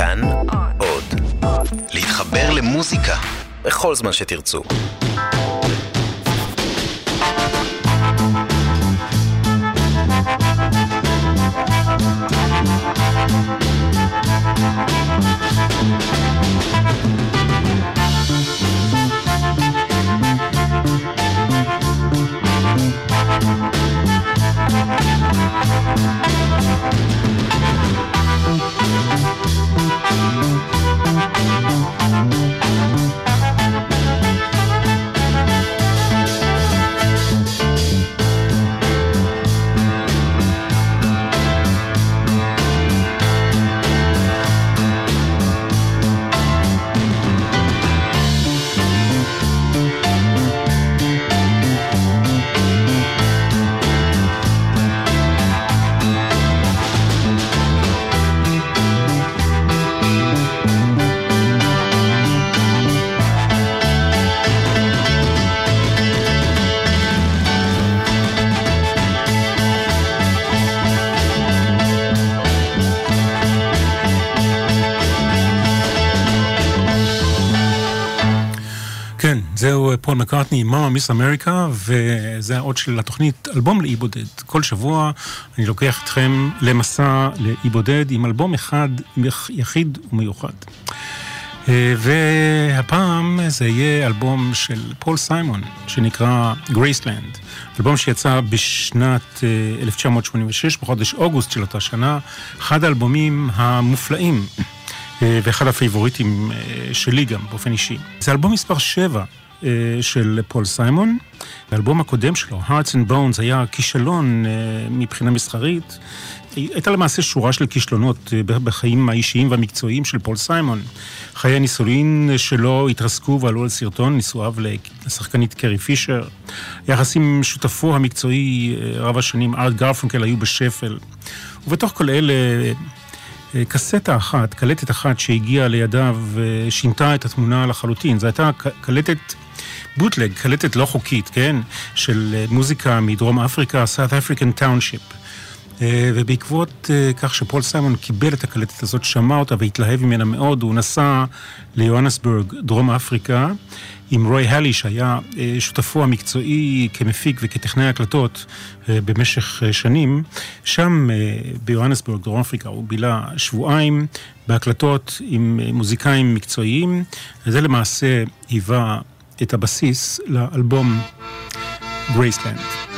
כאן עוד. להתחבר למוזיקה בכל זמן שתרצו. פול מקארטני, Momma Miss America, וזה האות של התוכנית אלבום לאי בודד. כל שבוע אני לוקח אתכם למסע לאי בודד עם אלבום אחד יחיד ומיוחד. אה, והפעם זה יהיה אלבום של פול סיימון, שנקרא Graceland. אלבום שיצא בשנת 1986, בחודש אוגוסט של אותה שנה, אחד האלבומים המופלאים אה, ואחד הפייבוריטים אה, שלי גם, באופן אישי. זה אלבום מספר 7 של פול סיימון. האלבום הקודם שלו, Hearts and Bones, היה כישלון מבחינה מסחרית. הייתה למעשה שורה של כישלונות בחיים האישיים והמקצועיים של פול סיימון. חיי הנישואין שלו התרסקו ועלו על שרטון נישואיו לשחקנית קרי פישר. יחסים עם שותפו המקצועי רב השנים ארט גרפונקל היו בשפל. ובתוך כל אלה... קסטה אחת, קלטת אחת שהגיעה לידיו, שינתה את התמונה לחלוטין. זו הייתה קלטת בוטלג, קלטת לא חוקית, כן? של מוזיקה מדרום אפריקה, South African Township. ובעקבות כך שפול סיימון קיבל את הקלטת הזאת, שמע אותה והתלהב ממנה מאוד, הוא נסע ליוהנסבורג, דרום אפריקה, עם רוי הלי, שהיה שותפו המקצועי כמפיק וכטכנאי הקלטות במשך שנים. שם ביוהנסבורג, דרום אפריקה, הוא בילה שבועיים בהקלטות עם מוזיקאים מקצועיים, וזה למעשה היווה את הבסיס לאלבום גרייסלנד.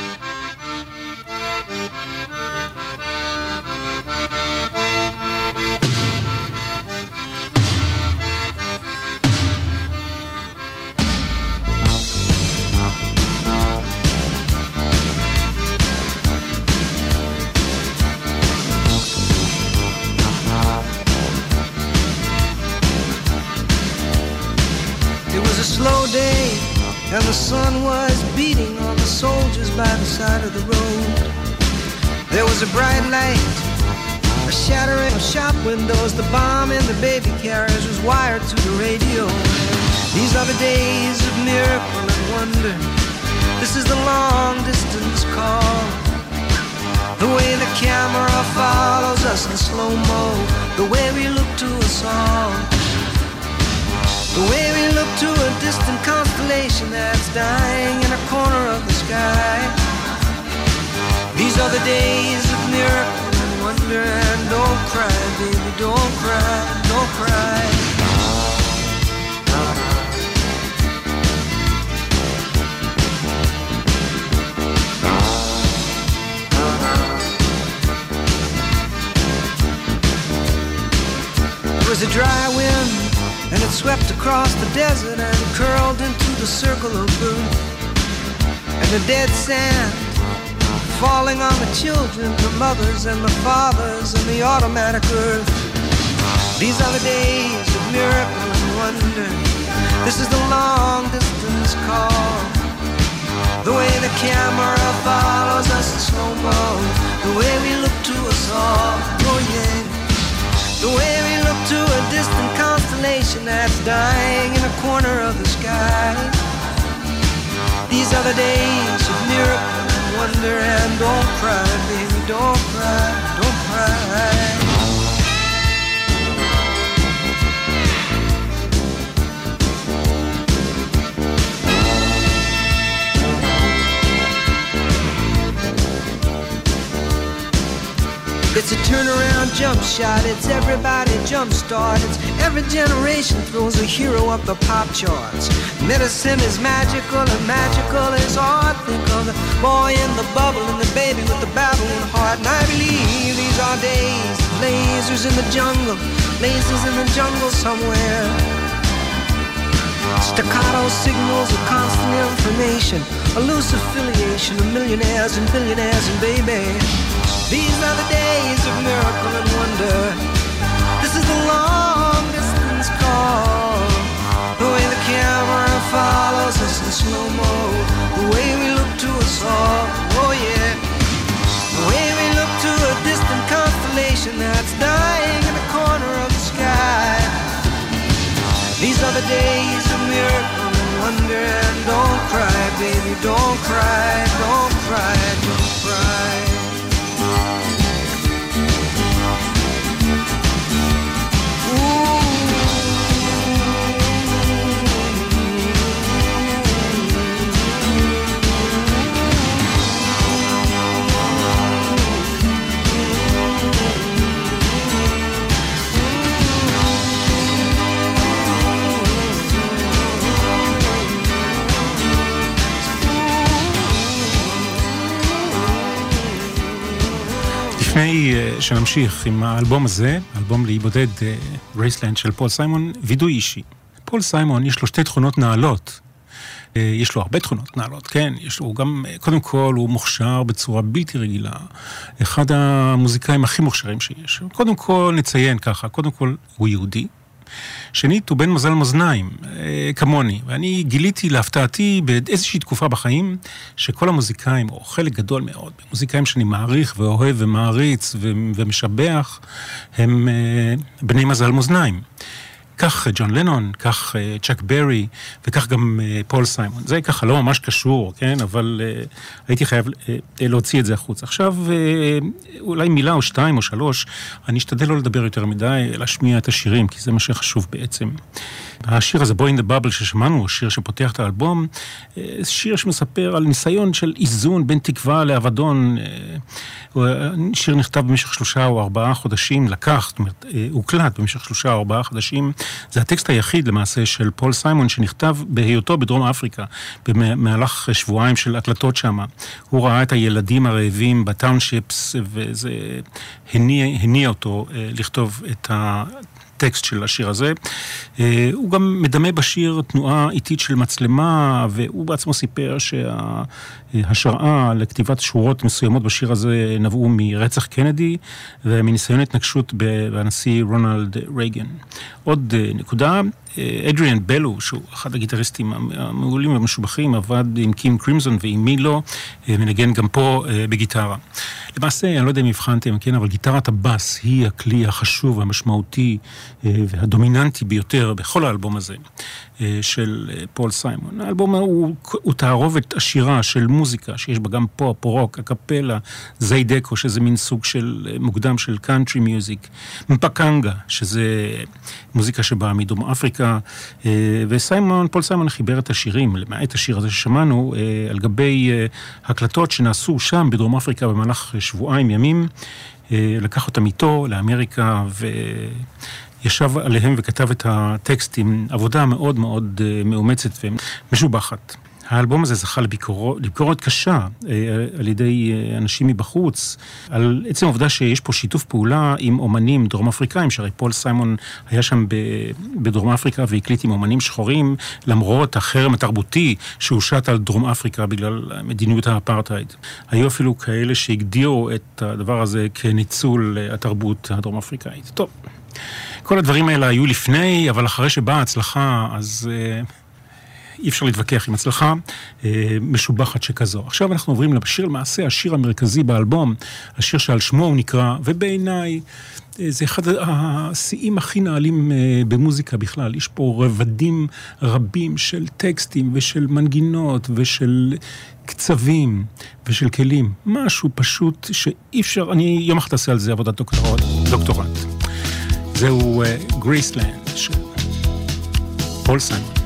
And the sun was beating on the soldiers by the side of the road. There was a bright light, a shattering of shop windows. The bomb in the baby carriage was wired to the radio. These are the days of miracle and wonder. This is the long distance call. The way the camera follows us in slow mo. The way we look to us all. The way we look to a distant constellation that's dying in a corner of the sky. These are the days of miracle and wonder. And don't cry, baby, don't cry, don't cry. It was a dry wind and it swept across the desert and curled into the circle of blue. And the dead sand falling on the children, the mothers and the fathers and the automatic earth. These are the days of miracle and wonder. This is the long distance call. The way the camera follows us in slow mo. The way we look to us all. Oh yeah. The way we look to a distant constellation that's dying in a corner of the sky. These are the days of miracle and wonder. And don't cry, baby, don't cry, don't cry. Turnaround jump shot. It's everybody jump start. It's every generation throws a hero up the pop charts. Medicine is magical and magical is art. Think of the boy in the bubble and the baby with the babbling heart. And I believe these are days. Lasers in the jungle, lasers in the jungle somewhere. Staccato signals of constant information, a loose affiliation of millionaires and billionaires and baby. These are the days of miracle and wonder. This is the long distance call. The way the camera follows us in slow mo. The way we look to us all. Oh yeah. The way we look to a distant constellation that's dying in the corner of the sky. These are the days of miracle and wonder. And don't cry, baby, don't cry, don't cry, don't cry. לפני אה, שנמשיך עם האלבום הזה, אלבום לאי בודד, Graceland של פול סיימון, וידוי אישי. פול סיימון יש לו שתי תכונות נעלות. אה, יש לו הרבה תכונות נעלות, כן, יש לו גם, אה, קודם כל הוא מוכשר בצורה בלתי רגילה. אחד המוזיקאים הכי מוכשרים שיש. קודם כל נציין ככה, קודם כל הוא יהודי, שנית, הוא בן מזל מאזניים, אה, כמוני. ואני גיליתי להפתעתי באיזושהי תקופה בחיים, שכל המוזיקאים, או חלק גדול מאוד, מוזיקאים שאני מעריך ואוהב ומעריץ ומשבח, הם אה, בני מזל מאזניים. כך ג'ון לנון, כך אה, צ'אק ברי, וכך גם אה, פול סיימון. זה ככה לא ממש קשור, כן? אבל אה, הייתי חייב להוציא את זה החוצה. עכשיו, אולי מילה או שתיים או שלוש, אני אשתדל לא לדבר יותר מדי, להשמיע את השירים, כי זה מה שחשוב בעצם. השיר הזה, בואי in the bubble ששמענו, שיר שפותח את האלבום, שיר שמספר על ניסיון של איזון בין תקווה לאבדון. שיר נכתב במשך שלושה או ארבעה חודשים, לקח, זאת אומרת, הוקלט במשך שלושה או ארבעה חודשים. זה הטקסט היחיד למעשה של פול סיימון שנכתב בהיותו בדרום אפריקה, במהלך שבועיים של הקלטות שם. הוא ראה את הילדים הרעבים בטאונשיפס, וזה הניע, הניע אותו לכתוב את ה... הטקסט של השיר הזה. אה, הוא גם מדמה בשיר תנועה איטית של מצלמה, והוא בעצמו סיפר שההשראה לכתיבת שורות מסוימות בשיר הזה נבעו מרצח קנדי ומניסיון התנגשות בנשיא רונלד רייגן. עוד אה, נקודה, אדריאן בלו, שהוא אחד הגיטריסטים המעולים והמשובחים, עבד עם קים קרימזון ועם מי לא, אה, מנגן גם פה אה, בגיטרה. למעשה, אני לא יודע אם הבחנתם, כן, אבל גיטרת הבאס היא הכלי החשוב, המשמעותי והדומיננטי ביותר בכל האלבום הזה. אה, של אה, פול סיימון. האלבום הוא, הוא תערובת עשירה של מוזיקה, שיש בה גם פופ, רוק, אקפלה, זיידקו, שזה מין סוג של אה, מוקדם של country music, מבקאנגה, שזה מוזיקה שבאה מדרום אפריקה, וסיימון, פול סיימון חיבר את השירים, למעט השיר הזה ששמענו, על גבי הקלטות שנעשו שם בדרום אפריקה במהלך שבועיים ימים. לקח אותם איתו לאמריקה, ו... ישב עליהם וכתב את הטקסטים, עבודה מאוד מאוד אה, מאומצת ומשובחת. האלבום הזה זכה לביקורת, קשה אה, על ידי אה, אנשים מבחוץ, על עצם העובדה שיש פה שיתוף פעולה עם אומנים דרום אפריקאים, שהרי פול סיימון היה שם בדרום אפריקה והקליט עם אומנים שחורים, למרות החרם התרבותי שהושת על דרום אפריקה בגלל מדיניות האפרטהייד. היו אפילו כאלה שהגדירו את הדבר הזה כניצול התרבות הדרום אפריקאית. טוב. כל הדברים האלה היו לפני, אבל אחרי שבאה ההצלחה, אז אה, אי אפשר להתווכח עם הצלחה אה, משובחת שכזו. עכשיו אנחנו עוברים לשיר למעשה, השיר המרכזי באלבום, השיר שעל שמו הוא נקרא, ובעיניי אה, זה אחד השיאים הכי נעלים אה, במוזיקה בכלל. יש פה רבדים רבים של טקסטים ושל מנגינות ושל קצבים ושל כלים. משהו פשוט שאי אפשר, אני יום אחד אעשה על זה עבודת דוקטורט. דוקטורט. זהו Graceland של פול סיימון.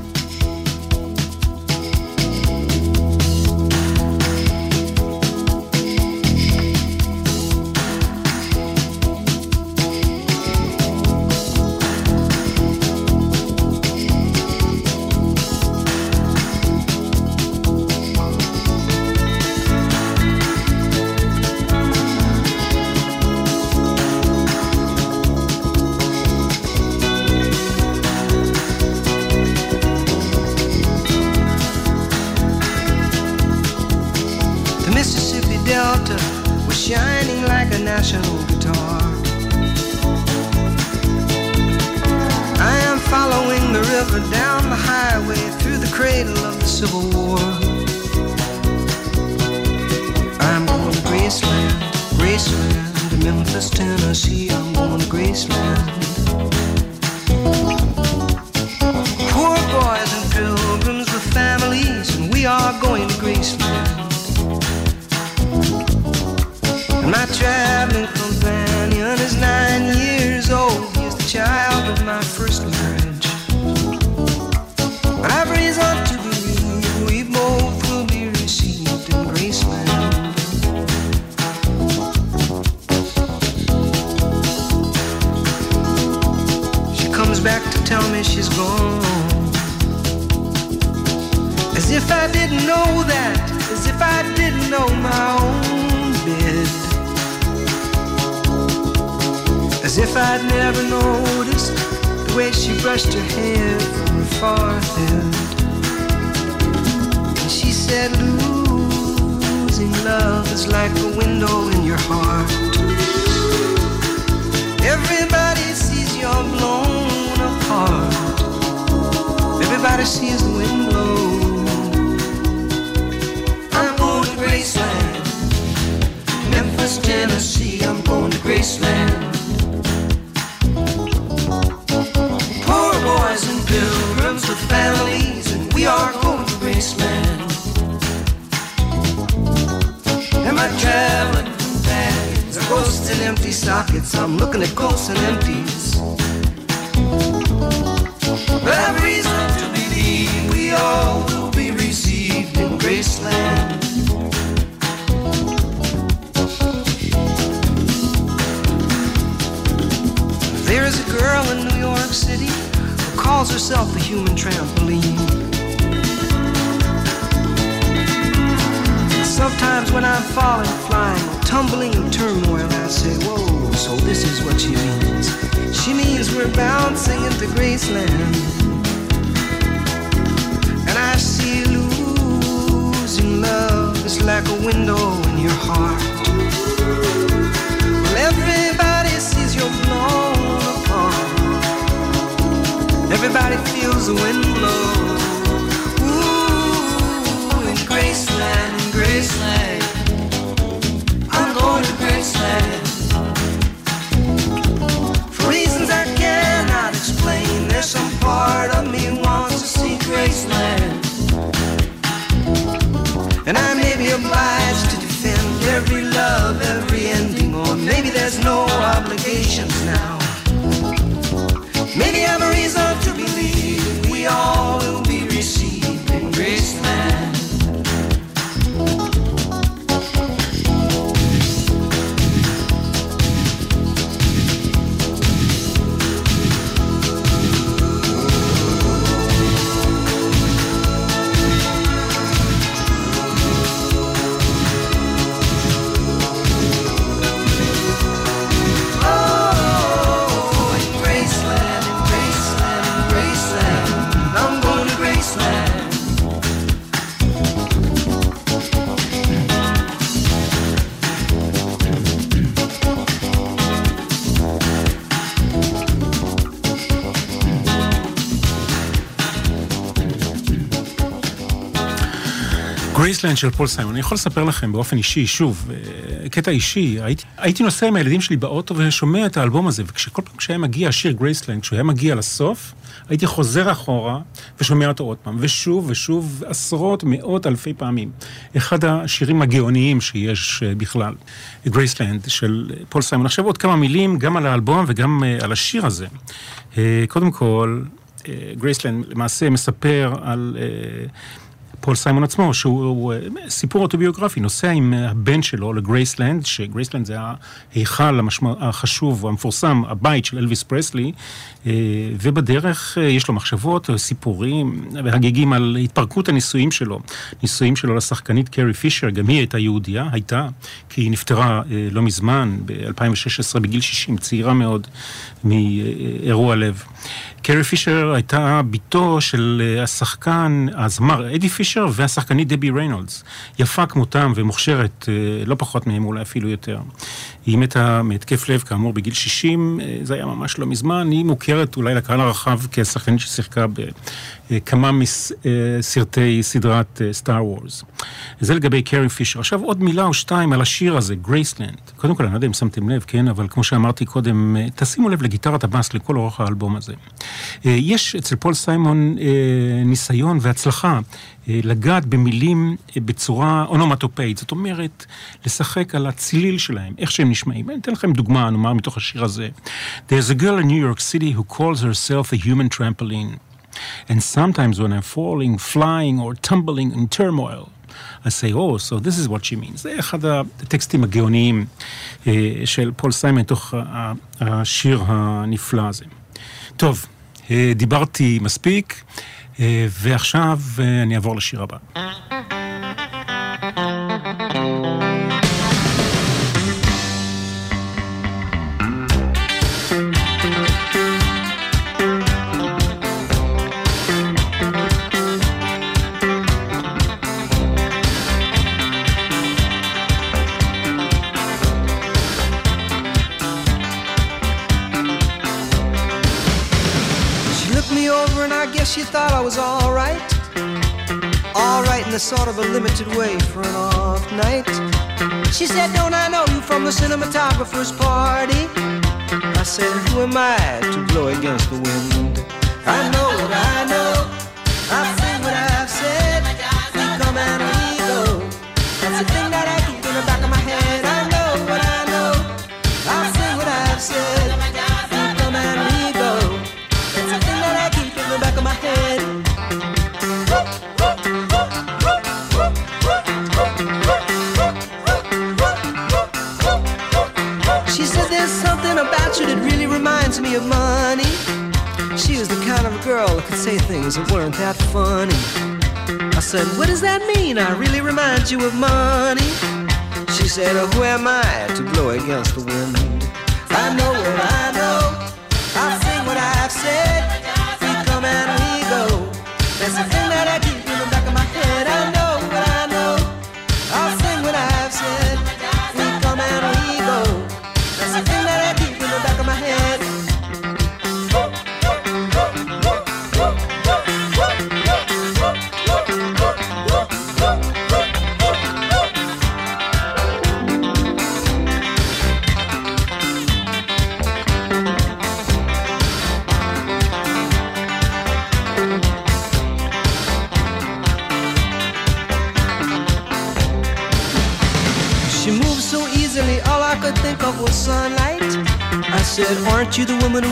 Sees the wind blow. I'm going to Graceland, Memphis, Tennessee. I'm going to Graceland. Poor boys and pilgrims with families, and we are going to Graceland. Traveling empty sockets. I'm looking at ghosts and empties. Calls herself the human trampoline. Sometimes when I'm falling, flying, tumbling in turmoil, I say, Whoa, so this is what she means. She means we're bouncing into Graceland. And I see losing love is like a window in your heart. Everybody feels the wind blow. Ooh, in Graceland, Graceland. I'm going to Graceland. For reasons I cannot explain, there's some part of me wants to see Graceland. And I may be obliged to defend every love, every ending, or maybe there's no obligations now. Maybe I have a reason to believe we all גרייסלנד של פול סיימון, אני יכול לספר לכם באופן אישי, שוב, אה, קטע אישי, הייתי, הייתי נוסע עם הילדים שלי באוטו ושומע את האלבום הזה, וכל פעם כשהיה מגיע השיר גרייסלנד, כשהוא היה מגיע לסוף, הייתי חוזר אחורה ושומע אותו עוד פעם, ושוב ושוב עשרות, מאות אלפי פעמים. אחד השירים הגאוניים שיש אה, בכלל, גרייסלנד של פול סיימון. עכשיו עוד כמה מילים, גם על האלבום וגם אה, על השיר הזה. אה, קודם כל, אה, גרייסלנד למעשה מספר על... אה, פול סיימון עצמו, שהוא הוא, אה, סיפור אוטוביוגרפי, נוסע עם אה, הבן שלו לגרייסלנד, שגרייסלנד זה ההיכל המשמע, החשוב והמפורסם, הבית של אלוויס פרסלי, אה, ובדרך יש לו מחשבות, סיפורים והגיגים על התפרקות הנישואים שלו. נישואים שלו לשחקנית קרי פישר, גם היא הייתה יהודייה, הייתה, כי היא נפטרה לא מזמן, ב-2016, בגיל 60, צעירה מאוד מאירוע לב. קרי פישר הייתה בתו של השחקן, הזמר אדי פישר והשחקנית דבי ריינולדס. יפה כמותם ומוכשרת, לא פחות מהם אולי אפילו יותר. היא מתה מהתקף לב כאמור בגיל 60, זה היה ממש לא מזמן, היא מוכרת אולי לקהל הרחב כשחקנית ששיחקה בכמה מסרטי סדרת Star Wars. זה לגבי קרי פישר. עכשיו עוד מילה או שתיים על השיר הזה, גרייסלנד. קודם כל, אני לא יודע אם שמתם לב, כן, אבל כמו שאמרתי קודם, תשימו לב לגיטרת הבאס לכל אורך האלבום הזה. יש אצל פול סיימון ניסיון והצלחה לגעת במילים בצורה אונומטופאית, זאת אומרת, לשחק על הצליל שלהם, איך שהם נשמעים. אני אתן לכם דוגמה, נאמר, מתוך השיר הזה. There's a girl in New York City who calls herself a human trampoline. And sometimes when I'm falling, flying or tumbling in turmoil, I say, oh, so this is what she means. זה אחד הטקסטים הגאוניים של פול סיימון, תוך השיר הנפלא הזה. טוב, דיברתי מספיק, ועכשיו אני אעבור לשיר הבא. She thought I was alright. Alright in the sort of a limited way for an off night. She said, Don't I know you from the cinematographer's party? I said, Who am I to blow against the wind? I know what I know. I've of money. She was the kind of girl that could say things that weren't that funny. I said, What does that mean? I really remind you of money. She said, oh, Who am I to blow against the wind? I know what I know.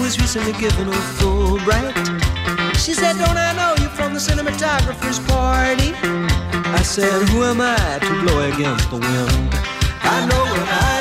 Was recently given a Fulbright? She said, Don't I know you from the cinematographer's party? I said, Who am I to blow against the wind? I know what I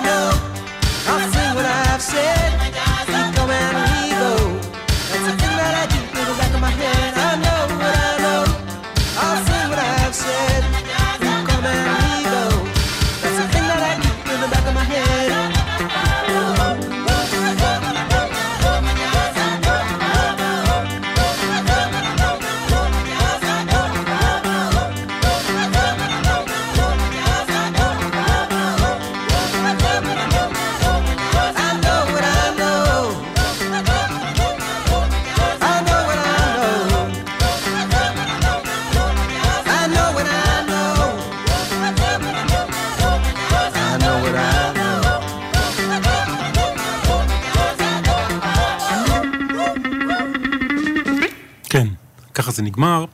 נגמר.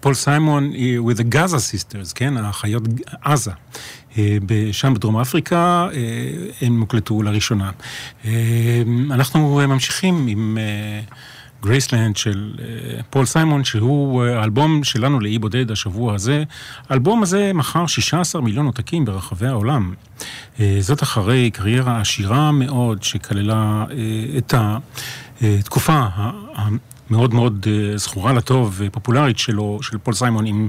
פול סיימון אה, with the Gaza sisters, כן, האחיות עזה. אה, שם בדרום אפריקה, אה, הם הוקלטו לראשונה. אנחנו ממשיכים עם גרייסלנד של פול סיימון, שהוא האלבום שלנו לאי בודד השבוע הזה. האלבום הזה מכר 16 מיליון עותקים ברחבי העולם. זאת אחרי קריירה עשירה מאוד שכללה את התקופה מאוד מאוד אה, זכורה לטוב ופופולרית שלו, של פול סיימון עם,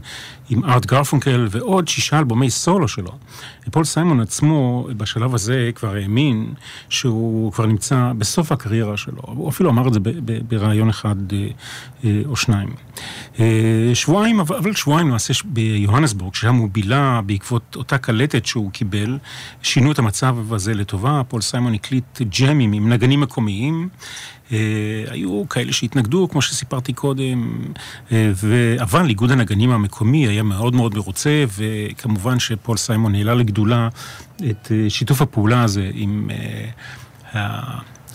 עם ארט גרפונקל ועוד שישה אלבומי סולו שלו. פול סיימון עצמו בשלב הזה כבר האמין שהוא כבר נמצא בסוף הקריירה שלו, הוא אפילו אמר את זה בריאיון אחד אה, אה, או שניים. שבועיים, אבל שבועיים למעשה ביוהנסבורג, ששם הוא בילה בעקבות אותה קלטת שהוא קיבל, שינו את המצב הזה לטובה, פול סיימון הקליט ג'מים עם נגנים מקומיים. אה, היו כאלה שהתנגדו, כמו שסיפרתי קודם, אה, אבל איגוד הנגנים המקומי היה מאוד מאוד מרוצה, וכמובן שפול סיימון העלה לגדולה את אה, שיתוף הפעולה הזה עם...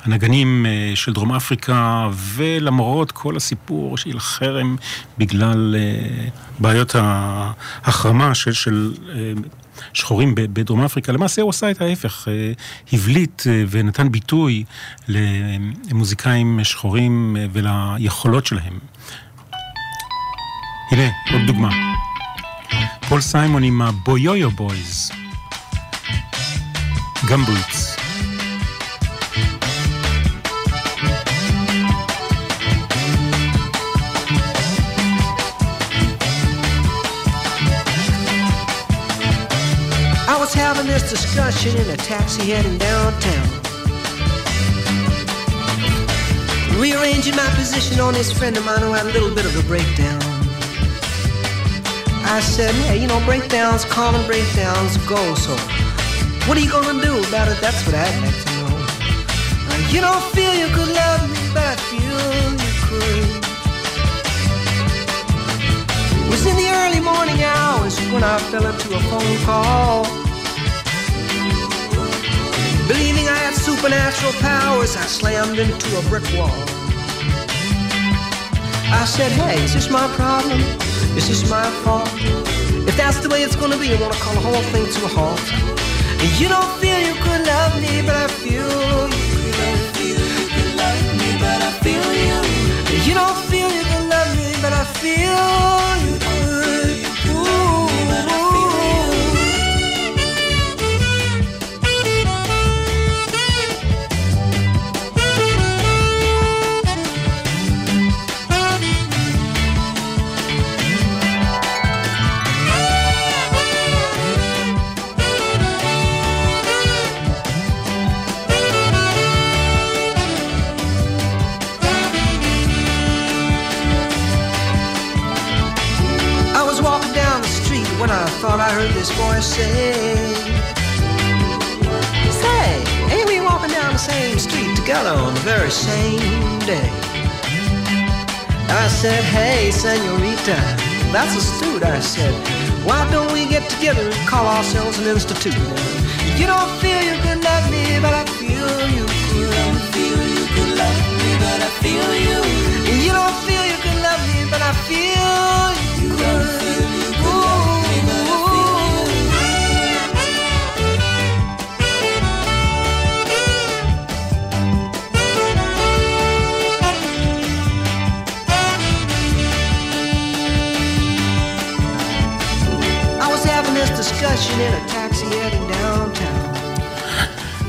הנגנים של דרום אפריקה, ולמרות כל הסיפור של חרם בגלל בעיות ההחרמה של, של שחורים בדרום אפריקה, למעשה הוא עשה את ההפך, אה, הבליט אה, ונתן ביטוי למוזיקאים שחורים אה, וליכולות שלהם. הנה, עוד דוגמה. פול סיימון עם ה Boyoyo Boys, Gumboots. Having this discussion in a taxi heading downtown. Rearranging my position on this friend of mine who had a little bit of a breakdown. I said, hey, you know, breakdowns, common breakdowns go, so what are you gonna do about it? That's what I'd like to know. Uh, you don't feel you could love me, but I feel you could. It was in the early morning hours when I fell into a phone call. Believing I had supernatural powers, I slammed into a brick wall. I said, hey, is this my problem? Is this my fault? If that's the way it's gonna be, I wanna call the whole thing to a halt. You don't feel you could love me, but I feel you could. You could love me, but I feel you. You don't feel you could love me, but I feel thought I heard this voice say, Say, ain't we walking down the same street together on the very same day? I said, Hey, senorita, that's astute. I said, Why don't we get together and call ourselves an institute? You don't feel you could love me, but I feel you could. You don't feel you could love me, but I feel you. You don't feel you could love me, but I feel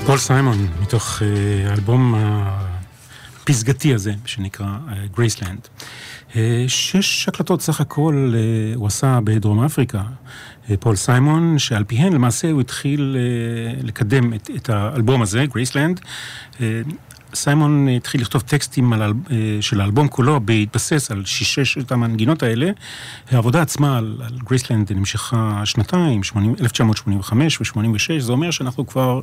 פול סיימון, מתוך אה, האלבום הפסגתי הזה, שנקרא גרייסלנד. אה, שש הקלטות סך הכל אה, הוא עשה בדרום אפריקה, פול סיימון, שעל פיהן למעשה הוא התחיל לקדם את, את האלבום הזה, גרייסלנד. סיימון התחיל לכתוב טקסטים על, אה, של האלבום כולו בהתבסס על ששת המנגינות האלה. העבודה עצמה על, על גרייסלנד נמשכה שנתיים, 80, 1985 ו-86, זה אומר שאנחנו כבר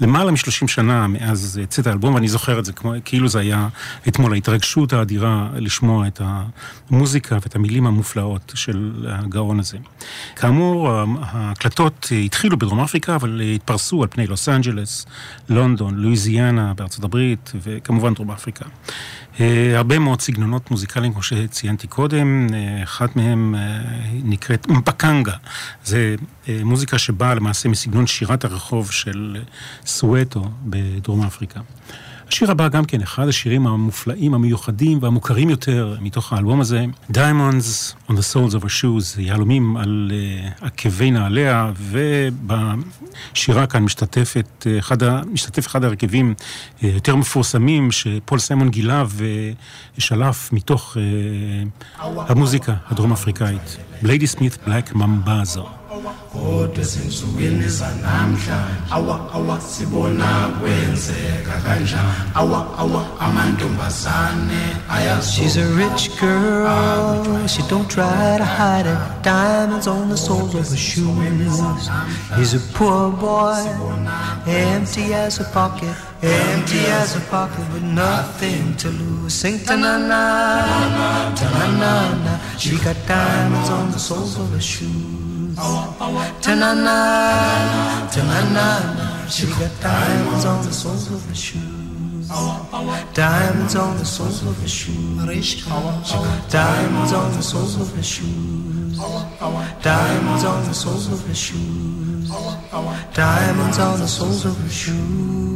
למעלה מ-30 שנה מאז צאת האלבום, ואני זוכר את זה כמו, כאילו זה היה אתמול, ההתרגשות האדירה לשמוע את המוזיקה ואת המילים המופלאות של הגאון הזה. כאמור, ההקלטות התחילו בדרום אפריקה, אבל התפרסו על פני לוס אנג'לס, לונדון, לואיזיאנה בארצות הברית. וכמובן דרום אפריקה. אה, הרבה מאוד סגנונות מוזיקליים, כמו שציינתי קודם, אה, אחת מהם אה, נקראת אמפקנגה. זה מוזיקה שבאה למעשה מסגנון שירת הרחוב של סואטו בדרום אפריקה. השיר הבא גם כן אחד השירים המופלאים, המיוחדים והמוכרים יותר מתוך האלבום הזה, Diamonds on the Soles of a Shoes, יהלומים על uh, עקבי נעליה, ובשירה כאן משתתפת, uh, אחד, משתתף אחד ההרכבים uh, יותר מפורסמים שפול סיימון גילה ושלף מתוך uh, המוזיקה הדרום אפריקאית, בליידי סמית בלק ממבאזו. Kodwa zinsukwini zanamhlanje awa awa. sibona kwenzeka kanjani? Awa awa. Amantombazane She's a rich girl, she don't try to hide it Diamonds on the soles of her shoes. He's a poor boy, empty as a pocket. Empty as a pocket with nothing to lose. Sing ta-na-na, ta-na-na-na She got diamonds on the soles of her shoes Ta-na-na, ta-na-na, she got diamonds on the soles of her shoes. Diamonds on the soles of her shoes. She got diamonds on the soles of her shoes. Diamonds on the soles of her shoes. Diamonds on the soles of her shoes.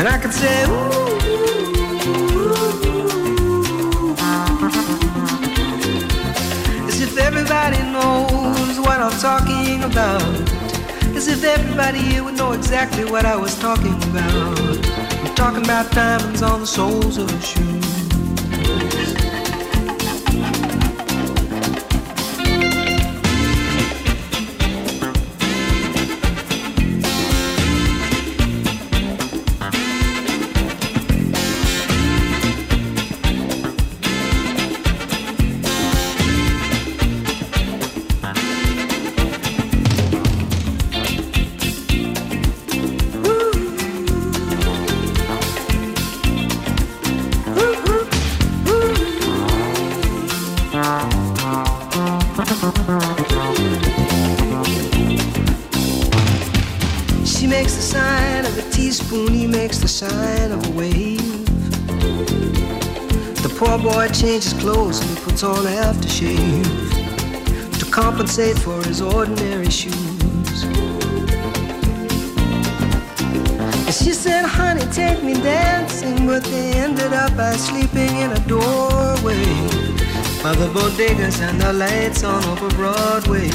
And I could say, ooh, as everybody knows what I'm talking about. As if everybody here would know exactly what I was talking about. I'm talking about diamonds on the soles of a changes clothes and he puts on aftershave to compensate for his ordinary shoes. And she said, honey, take me dancing, but they ended up by sleeping in a doorway by the bodegas and the lights on over Broadway,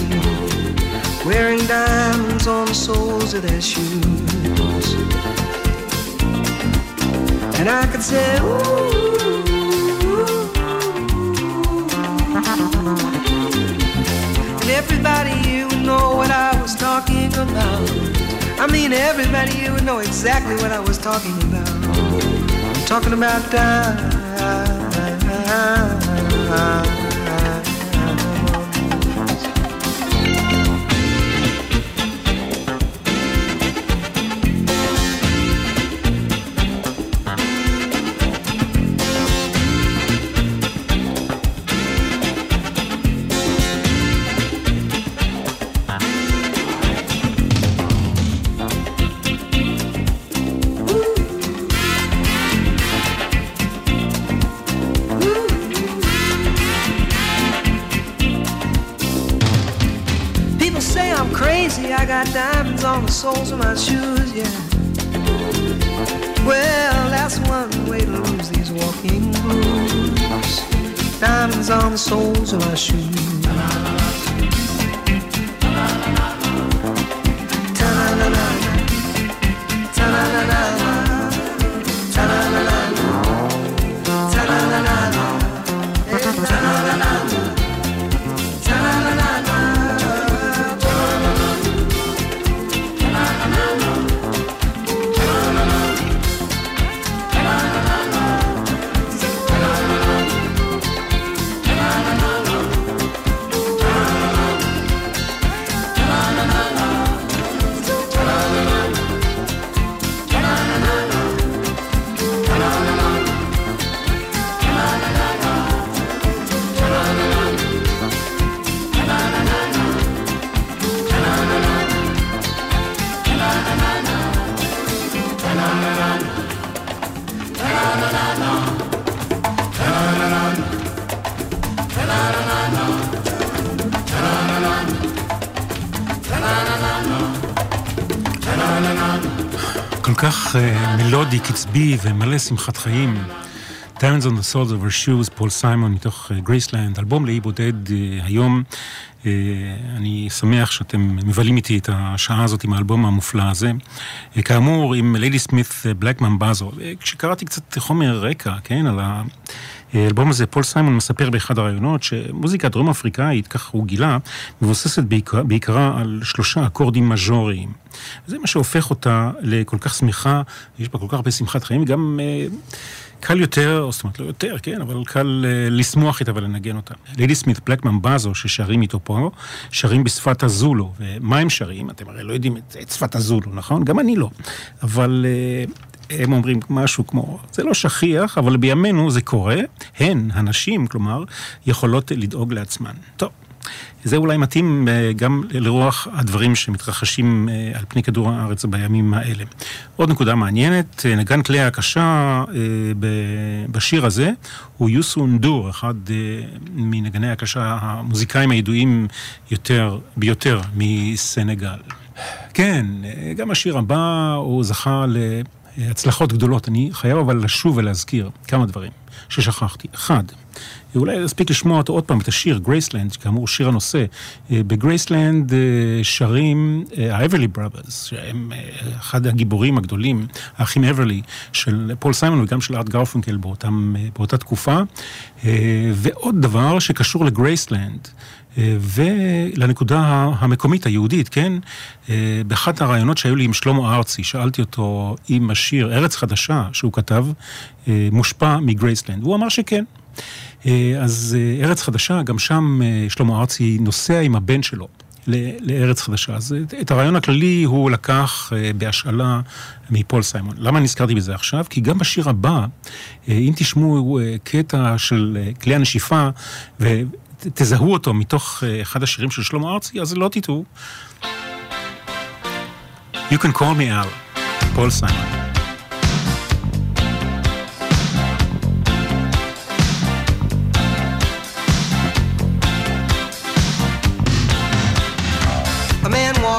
wearing diamonds on the soles of their shoes. And I could say, ooh. Everybody you would know what I was talking about. I mean, everybody you would know exactly what I was talking about. I'm talking about time. כך אה, מלודי, קצבי ומלא שמחת חיים. Diamonds on the Soles of Her Shoes, פול סיימון מתוך אה, גרייסלנד, אלבום לאי בודד אה, היום אה, אני שמח שאתם מבלים איתי את השעה הזאת עם האלבום המופלא הזה. אה, כאמור, עם Ladysmith Black Mambazo. כשקראתי קצת חומר רקע, כן, על ה... האלבום הזה, פול סיימון מספר באחד הראיונות שמוזיקה דרום אפריקאית, כך הוא גילה, מבוססת בעיקרה, בעיקרה על שלושה אקורדים מז'וריים. וזה מה שהופך אותה לכל כך שמחה, יש בה כל כך הרבה שמחת חיים, וגם אה, קל יותר, או זאת אומרת לא יותר, כן, אבל קל אה, לשמוח איתה ולנגן אותה. לידי סמית בלק ממבזו, ששרים איתו פה, שרים בשפת הזולו. ומה הם שרים? אתם הרי לא יודעים את, את שפת הזולו, נכון? גם אני לא. אבל... אה, הם אומרים משהו כמו, זה לא שכיח, אבל בימינו זה קורה, הן, הנשים, כלומר, יכולות לדאוג לעצמן. טוב. זה אולי מתאים אה, גם לרוח הדברים שמתרחשים אה, על פני כדור הארץ בימים האלה. עוד נקודה מעניינת, אה, נגן כלי הקשה בשיר הזה הוא יוסו נדור, אחד מנגני הקשה המוזיקאים הידועים יותר, ביותר מסנגל. כן, גם השיר הבא הוא זכה ל... הצלחות גדולות. אני חייב אבל לשוב ולהזכיר כמה דברים ששכחתי. אחד, ואולי נספיק לשמוע אותו עוד פעם, את השיר גרייסלנד, כאמור שיר הנושא. אה, בגרייסלנד אה, שרים ה Everly אה, Brothers, שהם אחד הגיבורים הגדולים, האחים אברלי, של פול סיימון וגם של ארט גרפונקל באותם, באותה תקופה. ועוד דבר שקשור לגרייסלנד. ולנקודה המקומית היהודית, כן? באחת הראיונות שהיו לי עם שלמה ארצי, שאלתי אותו אם השיר ארץ חדשה שהוא כתב, מושפע מגרייסלנד, והוא אמר שכן. אה, אז אה, ארץ חדשה, גם שם אה, שלמה ארצי נוסע עם הבן שלו. לארץ חדשה. אז את הרעיון הכללי הוא לקח בהשאלה מפול סיימון. למה נזכרתי בזה עכשיו? כי גם בשיר הבא, אם תשמעו קטע של כלי הנשיפה ותזהו אותו מתוך אחד השירים של שלמה ארצי, אז לא תטעו. You can call me Al, פול סיימון.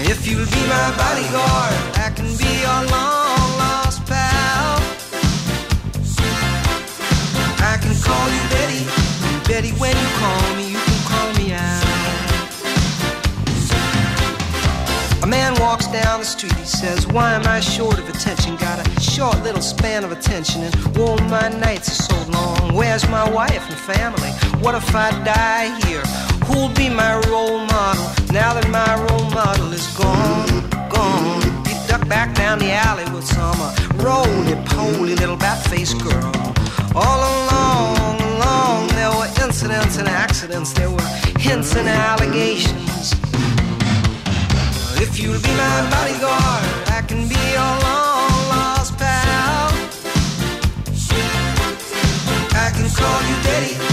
If you'll be my bodyguard, I can be your long lost pal. I can call you Betty, Betty when you call me, walks down the street, he says, Why am I short of attention? Got a short little span of attention, and oh, my nights are so long. Where's my wife and family? What if I die here? Who'll be my role model now that my role model is gone, gone? He ducked back down the alley with some uh, roly-poly little bat-faced girl. All along, along, there were incidents and accidents. There were hints and allegations. If you'll be my bodyguard, I can be your long lost pal. I can call you Daddy,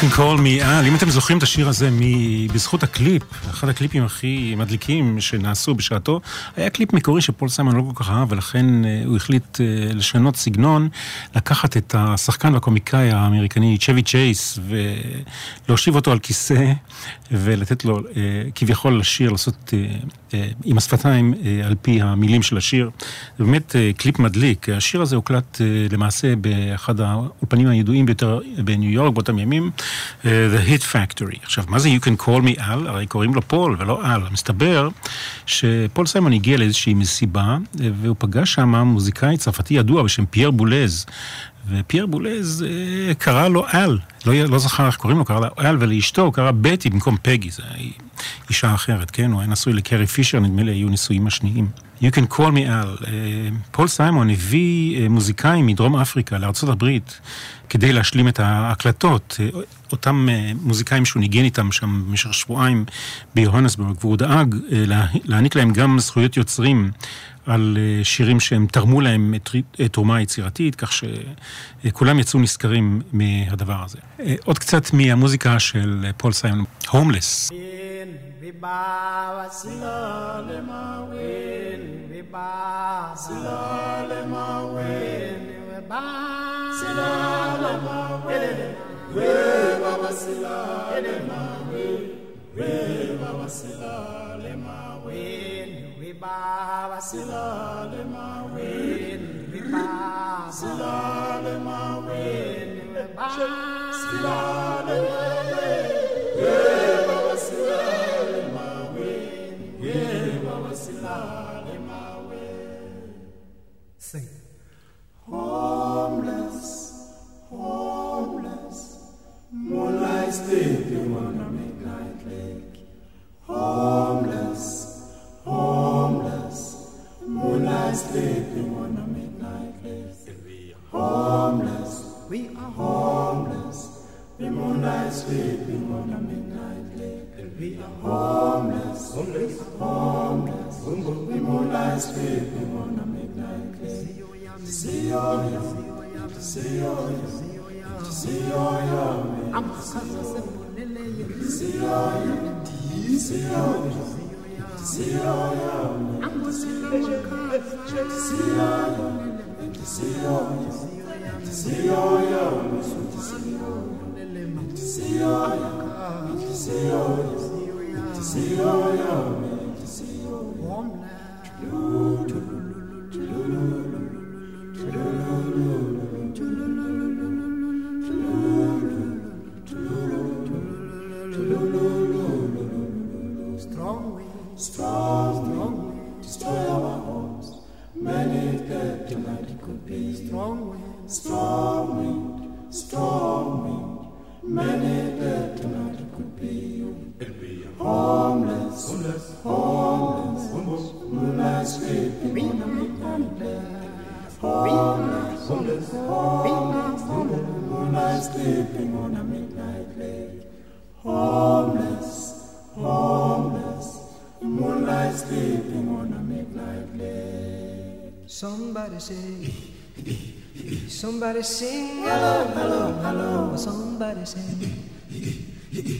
Can call me Al. אם אתם זוכרים את השיר הזה מ- בזכות הקליפ, אחד הקליפים הכי מדליקים שנעשו בשעתו, היה קליפ מקורי שפול סיימון לא כל כך אהב, ולכן אה, הוא החליט אה, לשנות סגנון, לקחת את השחקן והקומיקאי האמריקני צ'בי צ'ייס, ולהושיב אותו על כיסא, ולתת לו אה, כביכול לשיר, לעשות עם השפתיים אה, על פי המילים של השיר. זה באמת אה, קליפ מדליק. השיר הזה הוקלט אה, למעשה באחד האולפנים הידועים ביותר בניו יורק באותם ימים, אה, The Hit Factory. עכשיו, מה זה You Can Call Me Al? הרי קוראים לו פול ולא Al. מסתבר שפול סיימון הגיע לאיזושהי מסיבה, אה, והוא פגש שם מוזיקאי צרפתי ידוע בשם פייר בולז. ופייר בולז אה, קרא לו Al, לא, לא זכר איך קוראים לו, קרא לו Al, ולאשתו הוא קרא בטי במקום פגי, זו אישה אחרת, כן? הוא היה נשוי לקרי פישר, נדמה לי היו נישואים השניים. You can call me Al. אה, פול סיימון הביא אה, מוזיקאים מדרום אפריקה הברית כדי להשלים את ההקלטות. אותם מוזיקאים שהוא ניגן איתם שם במשך שבועיים ביוהנסבורג, והוא דאג לה- להעניק להם גם זכויות יוצרים על אה, שירים שהם תרמו להם אה, תרומה יצירתית, כך שכולם יצאו נשכרים מהדבר הזה. אה, עוד קצת מהמוזיקה של אה, פול סיימון, הומלס. we pa vacilando, irmão, ele, pa vacilando, irmão, ele. We are homeless, homeless, homeless, the moonlight sleeping on a midnight lake. See yo yam, see yo yam, see yo yam, I'm a See yo yam, see yo yam, see yo yam, I'm a See yo yam, see yo yam, see yo yam, see yo yam, see yo yam, see yo yam, warm now. sleeping on the midnight. Homeless, homeless, homeless, sleeping on a midnight lake. Homeless, homeless, moonlight sleeping on a midnight lake. Somebody say, somebody sing, hello, hello, hello. Somebody say.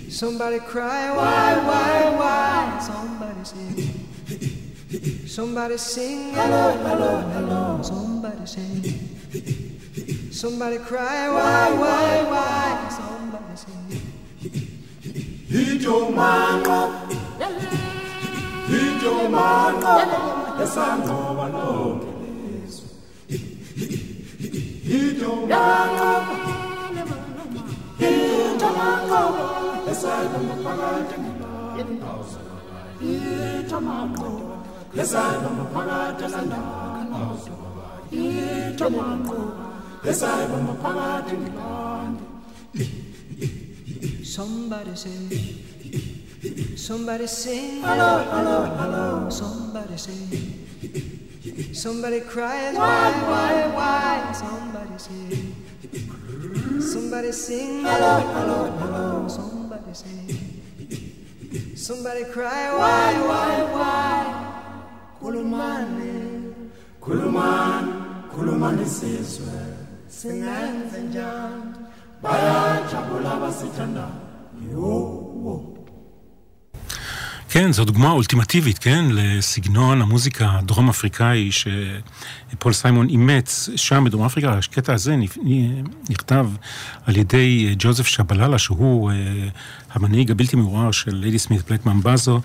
Somebody cry, why, why, why? Somebody say. Somebody sing, hello, hello, hello. Somebody say, Somebody cry, why, why, why? Somebody sing. Hit your man up. Hit your man up. Yes, I know, I know. Hit your man up. Hit your man up. Yes, I know, I know. Hit your man up esangoba phakathi ngilawo. Hijo mango, esangoba phakathi ngilawo. Somebody say, somebody sing, hello, hello, hello. Somebody say, somebody cries, why, why, why? Somebody say, somebody sing, hello, hello, hello. Somebody say, somebody cry, why, why, why? Kulumane, Khulumani, khulumani sizwe, singenze njani? bayajabula abasithandayo. כן, זו דוגמה אולטימטיבית, כן, לסגנון המוזיקה הדרום אפריקאי שפול סיימון אימץ שם בדרום אפריקה. הקטע הזה נכתב על ידי ג'וזף שבללה, שהוא המנהיג הבלתי מעורר של ליידי סמית פלט ממבזו,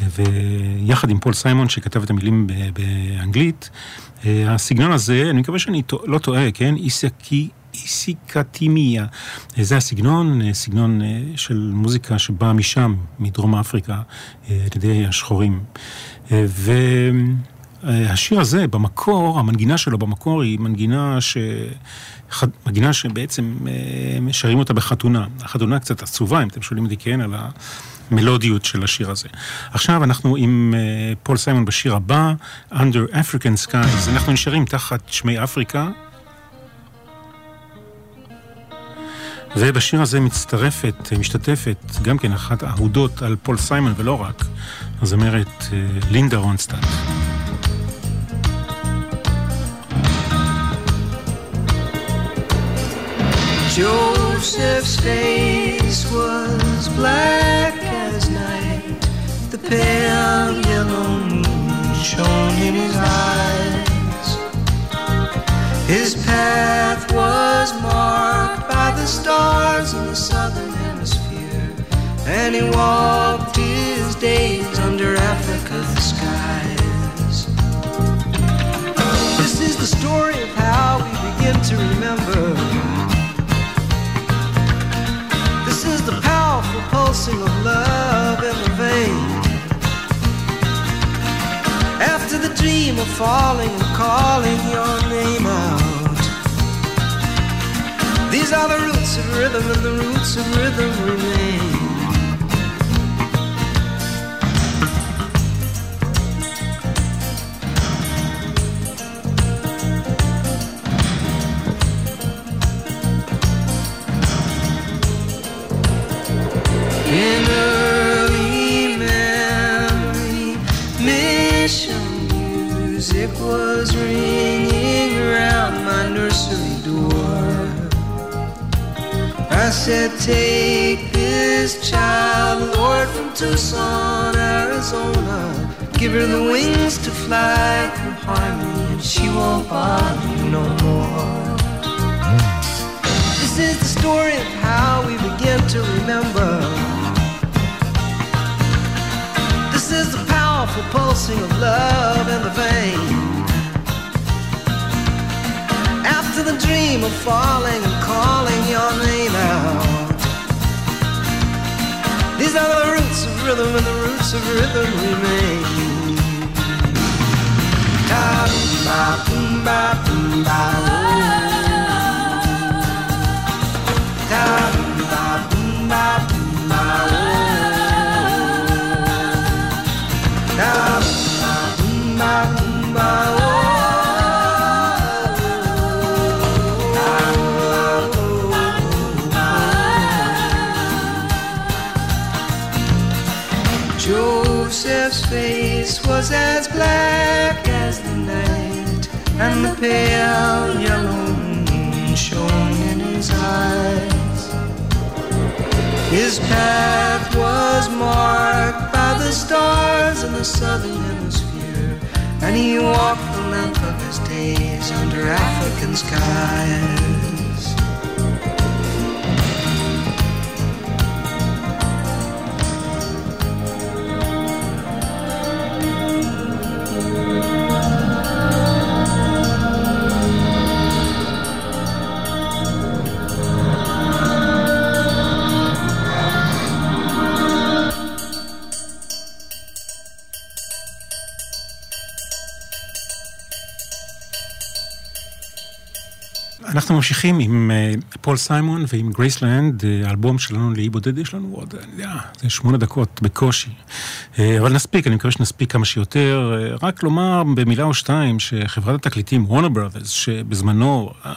ויחד עם פול סיימון שכתב את המילים באנגלית. הסגנון הזה, אני מקווה שאני לא טועה, כן, איסקי איסיקטימיה. זה הסגנון, סגנון של מוזיקה שבאה משם, מדרום אפריקה, על ידי השחורים. והשיר הזה, במקור, המנגינה שלו במקור היא מנגינה ש... מנגינה שבעצם שרים אותה בחתונה. החתונה קצת עצובה, אם אתם שואלים אותי, כן, על המלודיות של השיר הזה. עכשיו אנחנו עם פול סיימון בשיר הבא, Under African Skies. אנחנו נשארים תחת שמי אפריקה. ובשיר הזה מצטרפת, משתתפת, גם כן אחת האהודות על פול סיימון ולא רק, הזמרת לינדה רונסטאט. Joseph's face was black as night, the pale yellow moon shone in his eyes. His path was marked by the stars in the southern hemisphere, and he walked his days under Africa's skies. This is the story of how we begin to remember. Dream of falling and calling your name out. These are the roots of rhythm, and the roots of rhythm remain. Said, Take this child, Lord, from Tucson, Arizona. Give her the wings to fly through harmony, and she won't bother you no more. This is the story of how we begin to remember. This is the powerful pulsing of love in the vein. After the dream of falling and calling your name out. These are the roots of rhythm, and the roots of rhythm remain. Ta ba boom ba boom ba Ta ba boom ba boom ba Ta ba boom ba boom ba face was as black as the night, and the pale yellow moon shone in his eyes. His path was marked by the stars in the southern hemisphere, and he walked the length of his days under African skies. אנחנו ממשיכים עם אה, פול סיימון ועם גרייסלנד, אה, האלבום שלנו לאי בודד, יש לנו עוד, אני יודע, זה שמונה דקות בקושי. אה, אבל נספיק, אני מקווה שנספיק כמה שיותר. רק לומר במילה או שתיים שחברת התקליטים, וורנר ברודרס, שבזמנו אה,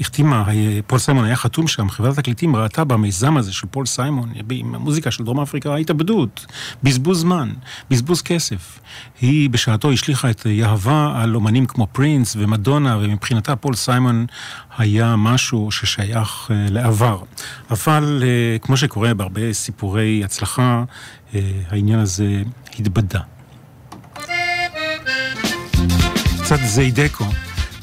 החתימה, אה, פול סיימון היה חתום שם, חברת התקליטים ראתה במיזם הזה של פול סיימון, עם המוזיקה של דרום אפריקה, התאבדות, בזבוז זמן, בזבוז כסף. היא בשעתו השליכה את יהבה על אומנים כמו פרינס ומדונה, ומבחינתה פול סיימון היה משהו ששייך אה, לעבר. אבל כמו שקורה בהרבה סיפורי הצלחה, העניין הזה התבדה. קצת זיידקו.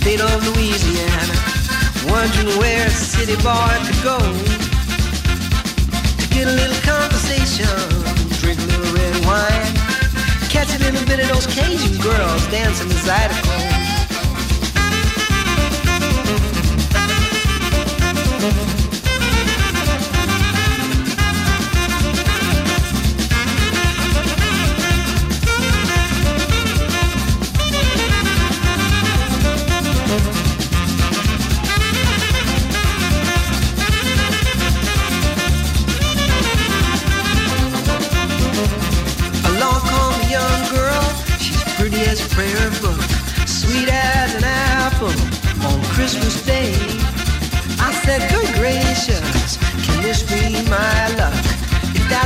state of Louisiana, wondering where a city boy could go to get a little conversation, drink a little red wine, catch a little bit of those Cajun girls dancing the Zydeco.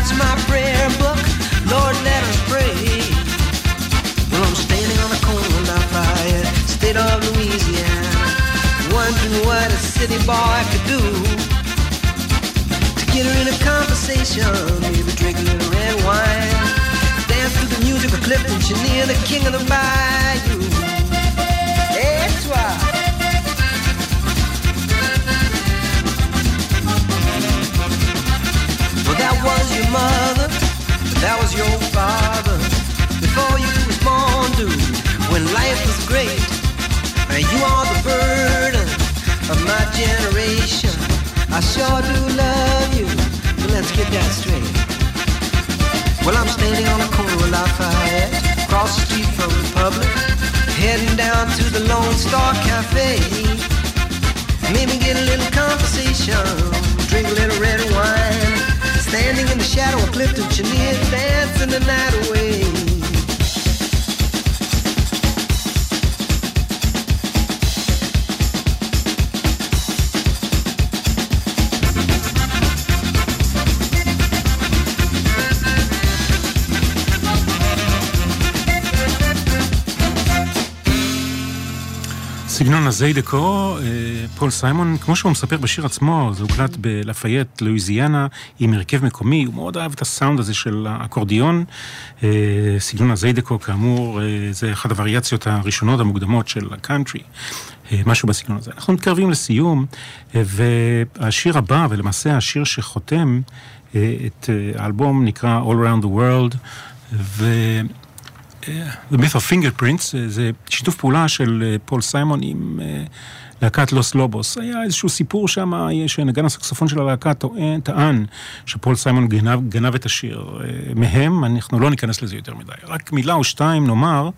That's my prayer book, Lord, let us pray. Well, I'm standing on the corner of Lafayette, state of Louisiana, wondering what a city boy could do to get her in a conversation, maybe drink a little red wine, dance to the music of Clifton Chenier, the king of the bayou. I sure do love you, but let's get that straight. Well, I'm standing on the corner of Lafayette, across the street from the public, heading down to the Lone Star Cafe. Maybe get a little conversation, drink a little red wine. Standing in the shadow of Clifton Chenier, dancing the night away. סגנון הזיידקו, אה, פול סיימון, כמו שהוא מספר בשיר עצמו, זה הוקלט בלפייט, לואיזיאנה, עם הרכב מקומי, הוא מאוד אהב את הסאונד הזה של האקורדיון. אה, סגנון הזיידקו, כאמור, אה, זה אחת הווריאציות הראשונות המוקדמות של הקאנטרי. משהו בסגנון הזה. אנחנו מתקרבים לסיום, והשיר הבא, ולמעשה השיר שחותם את האלבום, נקרא All Around the World, ו... The Myth of Fingerprints, זה שיתוף פעולה של פול סיימון עם להקת לוס לובוס. היה איזשהו סיפור שם, שנגן הסקסופון של הלהקה טען שפול סיימון גנב, גנב את השיר מהם, אנחנו לא ניכנס לזה יותר מדי. רק מילה או שתיים נאמר,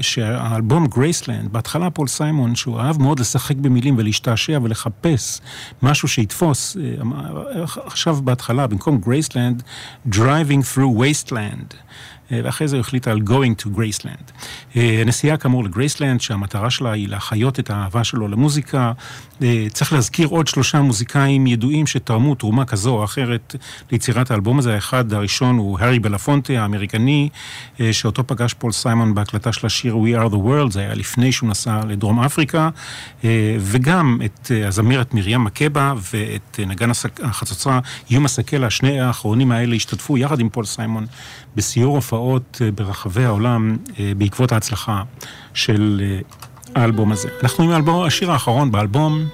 שהאלבום גרייסלנד, בהתחלה פול סיימון, שהוא אהב מאוד לשחק במילים ולהשתעשע ולחפש משהו שיתפוס, עכשיו בהתחלה, במקום גרייסלנד, Driving through wasteland. אה, ואחרי זה הוא החליט על Going to Graceland. אה, הנסיעה כאמור לגרייסלנד, שהמטרה שלה היא להחיות את האהבה שלו למוזיקה. אה, צריך להזכיר עוד שלושה מוזיקאים ידועים שתרמו תרומה כזו או אחרת ליצירת האלבום הזה. האחד הראשון הוא הארי בלפונטה, האמריקני, שאותו פגש פול סיימון בהקלטה של השיר We are the world, זה היה לפני שהוא נסע לדרום אפריקה, וגם את הזמרת מרים מקבה ואת נגן החצוצרה יומה סקלה, שני האחרונים האלה השתתפו יחד עם פול סיימון בסיור הופעות אה, ברחבי העולם אה, בעקבות ההצלחה של אה, האלבום הזה. אנחנו עם האלבום, השיר האחרון באלבום.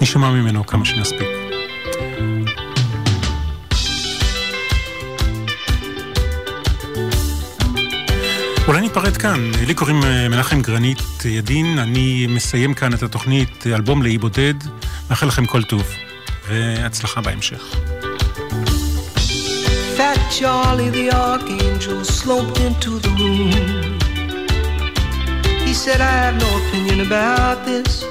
נשמע ממנו כמה שנספיק. אולי ניפרד כאן, לי קוראים מנחם גרנית ידין, אני מסיים כאן את התוכנית אלבום לאי בודד, מאחל לכם כל טוב. והצלחה בהמשך. Fat Charlie the Archangel sloped into the room. He said, I have no opinion about this,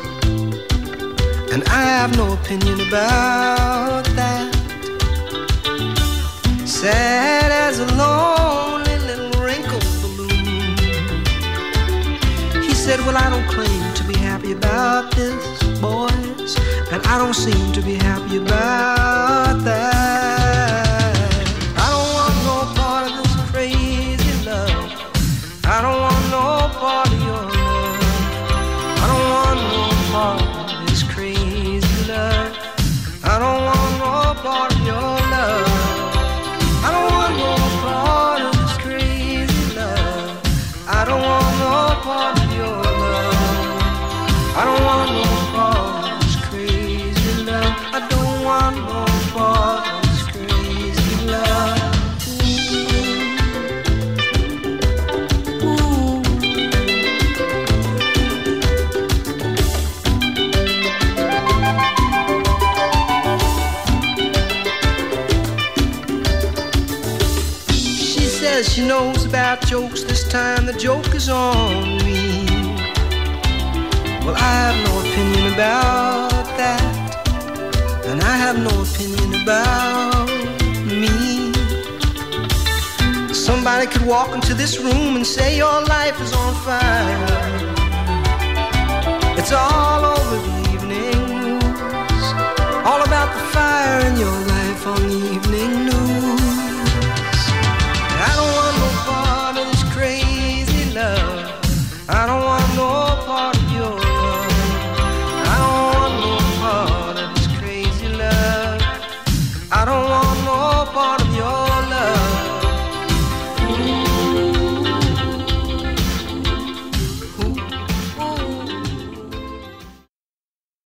and I have no opinion about that. Sad as a lonely little wrinkled balloon. He said, Well, I don't claim to be happy about this, boys. And I don't seem to be happy about time the joke is on me. Well, I have no opinion about that. And I have no opinion about me. Somebody could walk into this room and say your life is on fire. It's all over the evening news. All about the fire in your life on the evening